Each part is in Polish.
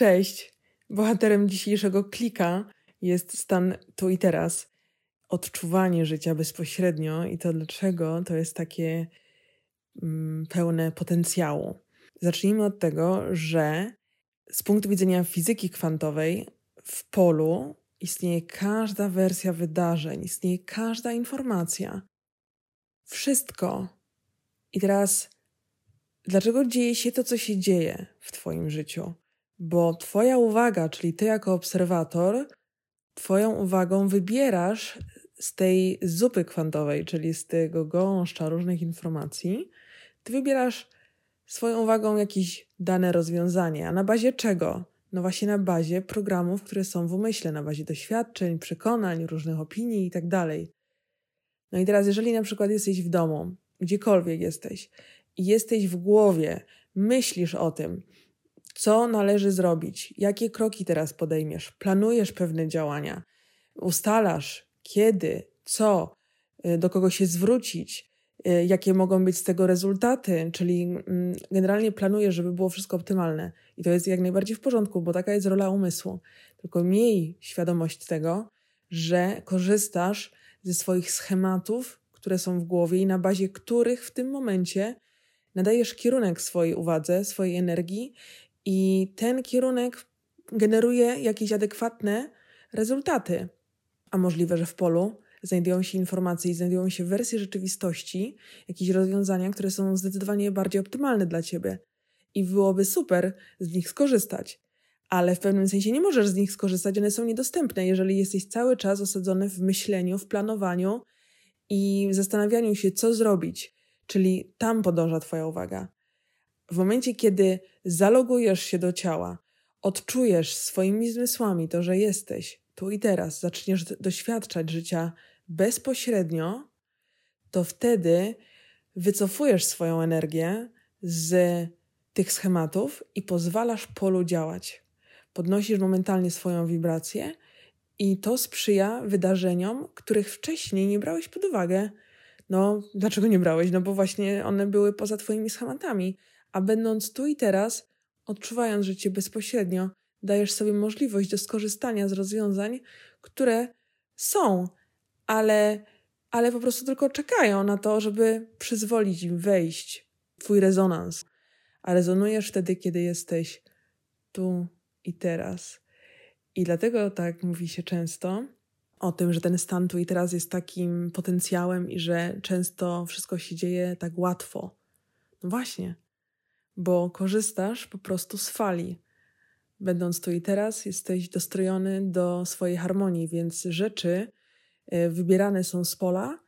Cześć! Bohaterem dzisiejszego klika jest stan tu i teraz. Odczuwanie życia bezpośrednio i to dlaczego to jest takie mm, pełne potencjału. Zacznijmy od tego, że z punktu widzenia fizyki kwantowej w polu istnieje każda wersja wydarzeń, istnieje każda informacja. Wszystko. I teraz, dlaczego dzieje się to, co się dzieje w Twoim życiu? Bo Twoja uwaga, czyli Ty jako obserwator, Twoją uwagą wybierasz z tej zupy kwantowej, czyli z tego gąszcza różnych informacji, Ty wybierasz swoją uwagą jakieś dane rozwiązanie. A na bazie czego? No właśnie na bazie programów, które są w umyśle, na bazie doświadczeń, przekonań, różnych opinii itd. Tak no i teraz, jeżeli na przykład jesteś w domu, gdziekolwiek jesteś, i jesteś w głowie, myślisz o tym, co należy zrobić, jakie kroki teraz podejmiesz, planujesz pewne działania, ustalasz kiedy, co, y, do kogo się zwrócić, y, jakie mogą być z tego rezultaty, czyli mm, generalnie planujesz, żeby było wszystko optymalne. I to jest jak najbardziej w porządku, bo taka jest rola umysłu. Tylko miej świadomość tego, że korzystasz ze swoich schematów, które są w głowie i na bazie których w tym momencie nadajesz kierunek swojej uwadze, swojej energii i ten kierunek generuje jakieś adekwatne rezultaty. A możliwe, że w polu znajdują się informacje i znajdują się wersje rzeczywistości, jakieś rozwiązania, które są zdecydowanie bardziej optymalne dla ciebie. I byłoby super z nich skorzystać. Ale w pewnym sensie nie możesz z nich skorzystać, one są niedostępne, jeżeli jesteś cały czas osadzony w myśleniu, w planowaniu i zastanawianiu się, co zrobić. Czyli tam podąża Twoja uwaga. W momencie, kiedy zalogujesz się do ciała, odczujesz swoimi zmysłami to, że jesteś tu i teraz, zaczniesz doświadczać życia bezpośrednio, to wtedy wycofujesz swoją energię z tych schematów i pozwalasz polu działać. Podnosisz momentalnie swoją wibrację i to sprzyja wydarzeniom, których wcześniej nie brałeś pod uwagę. No, dlaczego nie brałeś? No bo właśnie one były poza Twoimi schematami a będąc tu i teraz, odczuwając życie bezpośrednio, dajesz sobie możliwość do skorzystania z rozwiązań, które są, ale, ale po prostu tylko czekają na to, żeby przyzwolić im wejść w Twój rezonans. A rezonujesz wtedy, kiedy jesteś tu i teraz. I dlatego tak mówi się często o tym, że ten stan tu i teraz jest takim potencjałem i że często wszystko się dzieje tak łatwo. No właśnie, bo korzystasz po prostu z fali. Będąc tu i teraz, jesteś dostrojony do swojej harmonii, więc rzeczy e, wybierane są z pola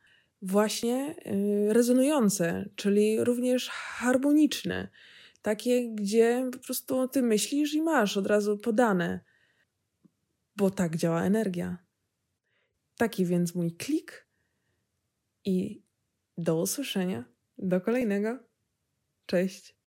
właśnie e, rezonujące, czyli również harmoniczne. Takie, gdzie po prostu ty myślisz i masz od razu podane, bo tak działa energia. Taki więc mój klik i do usłyszenia. Do kolejnego. Cześć.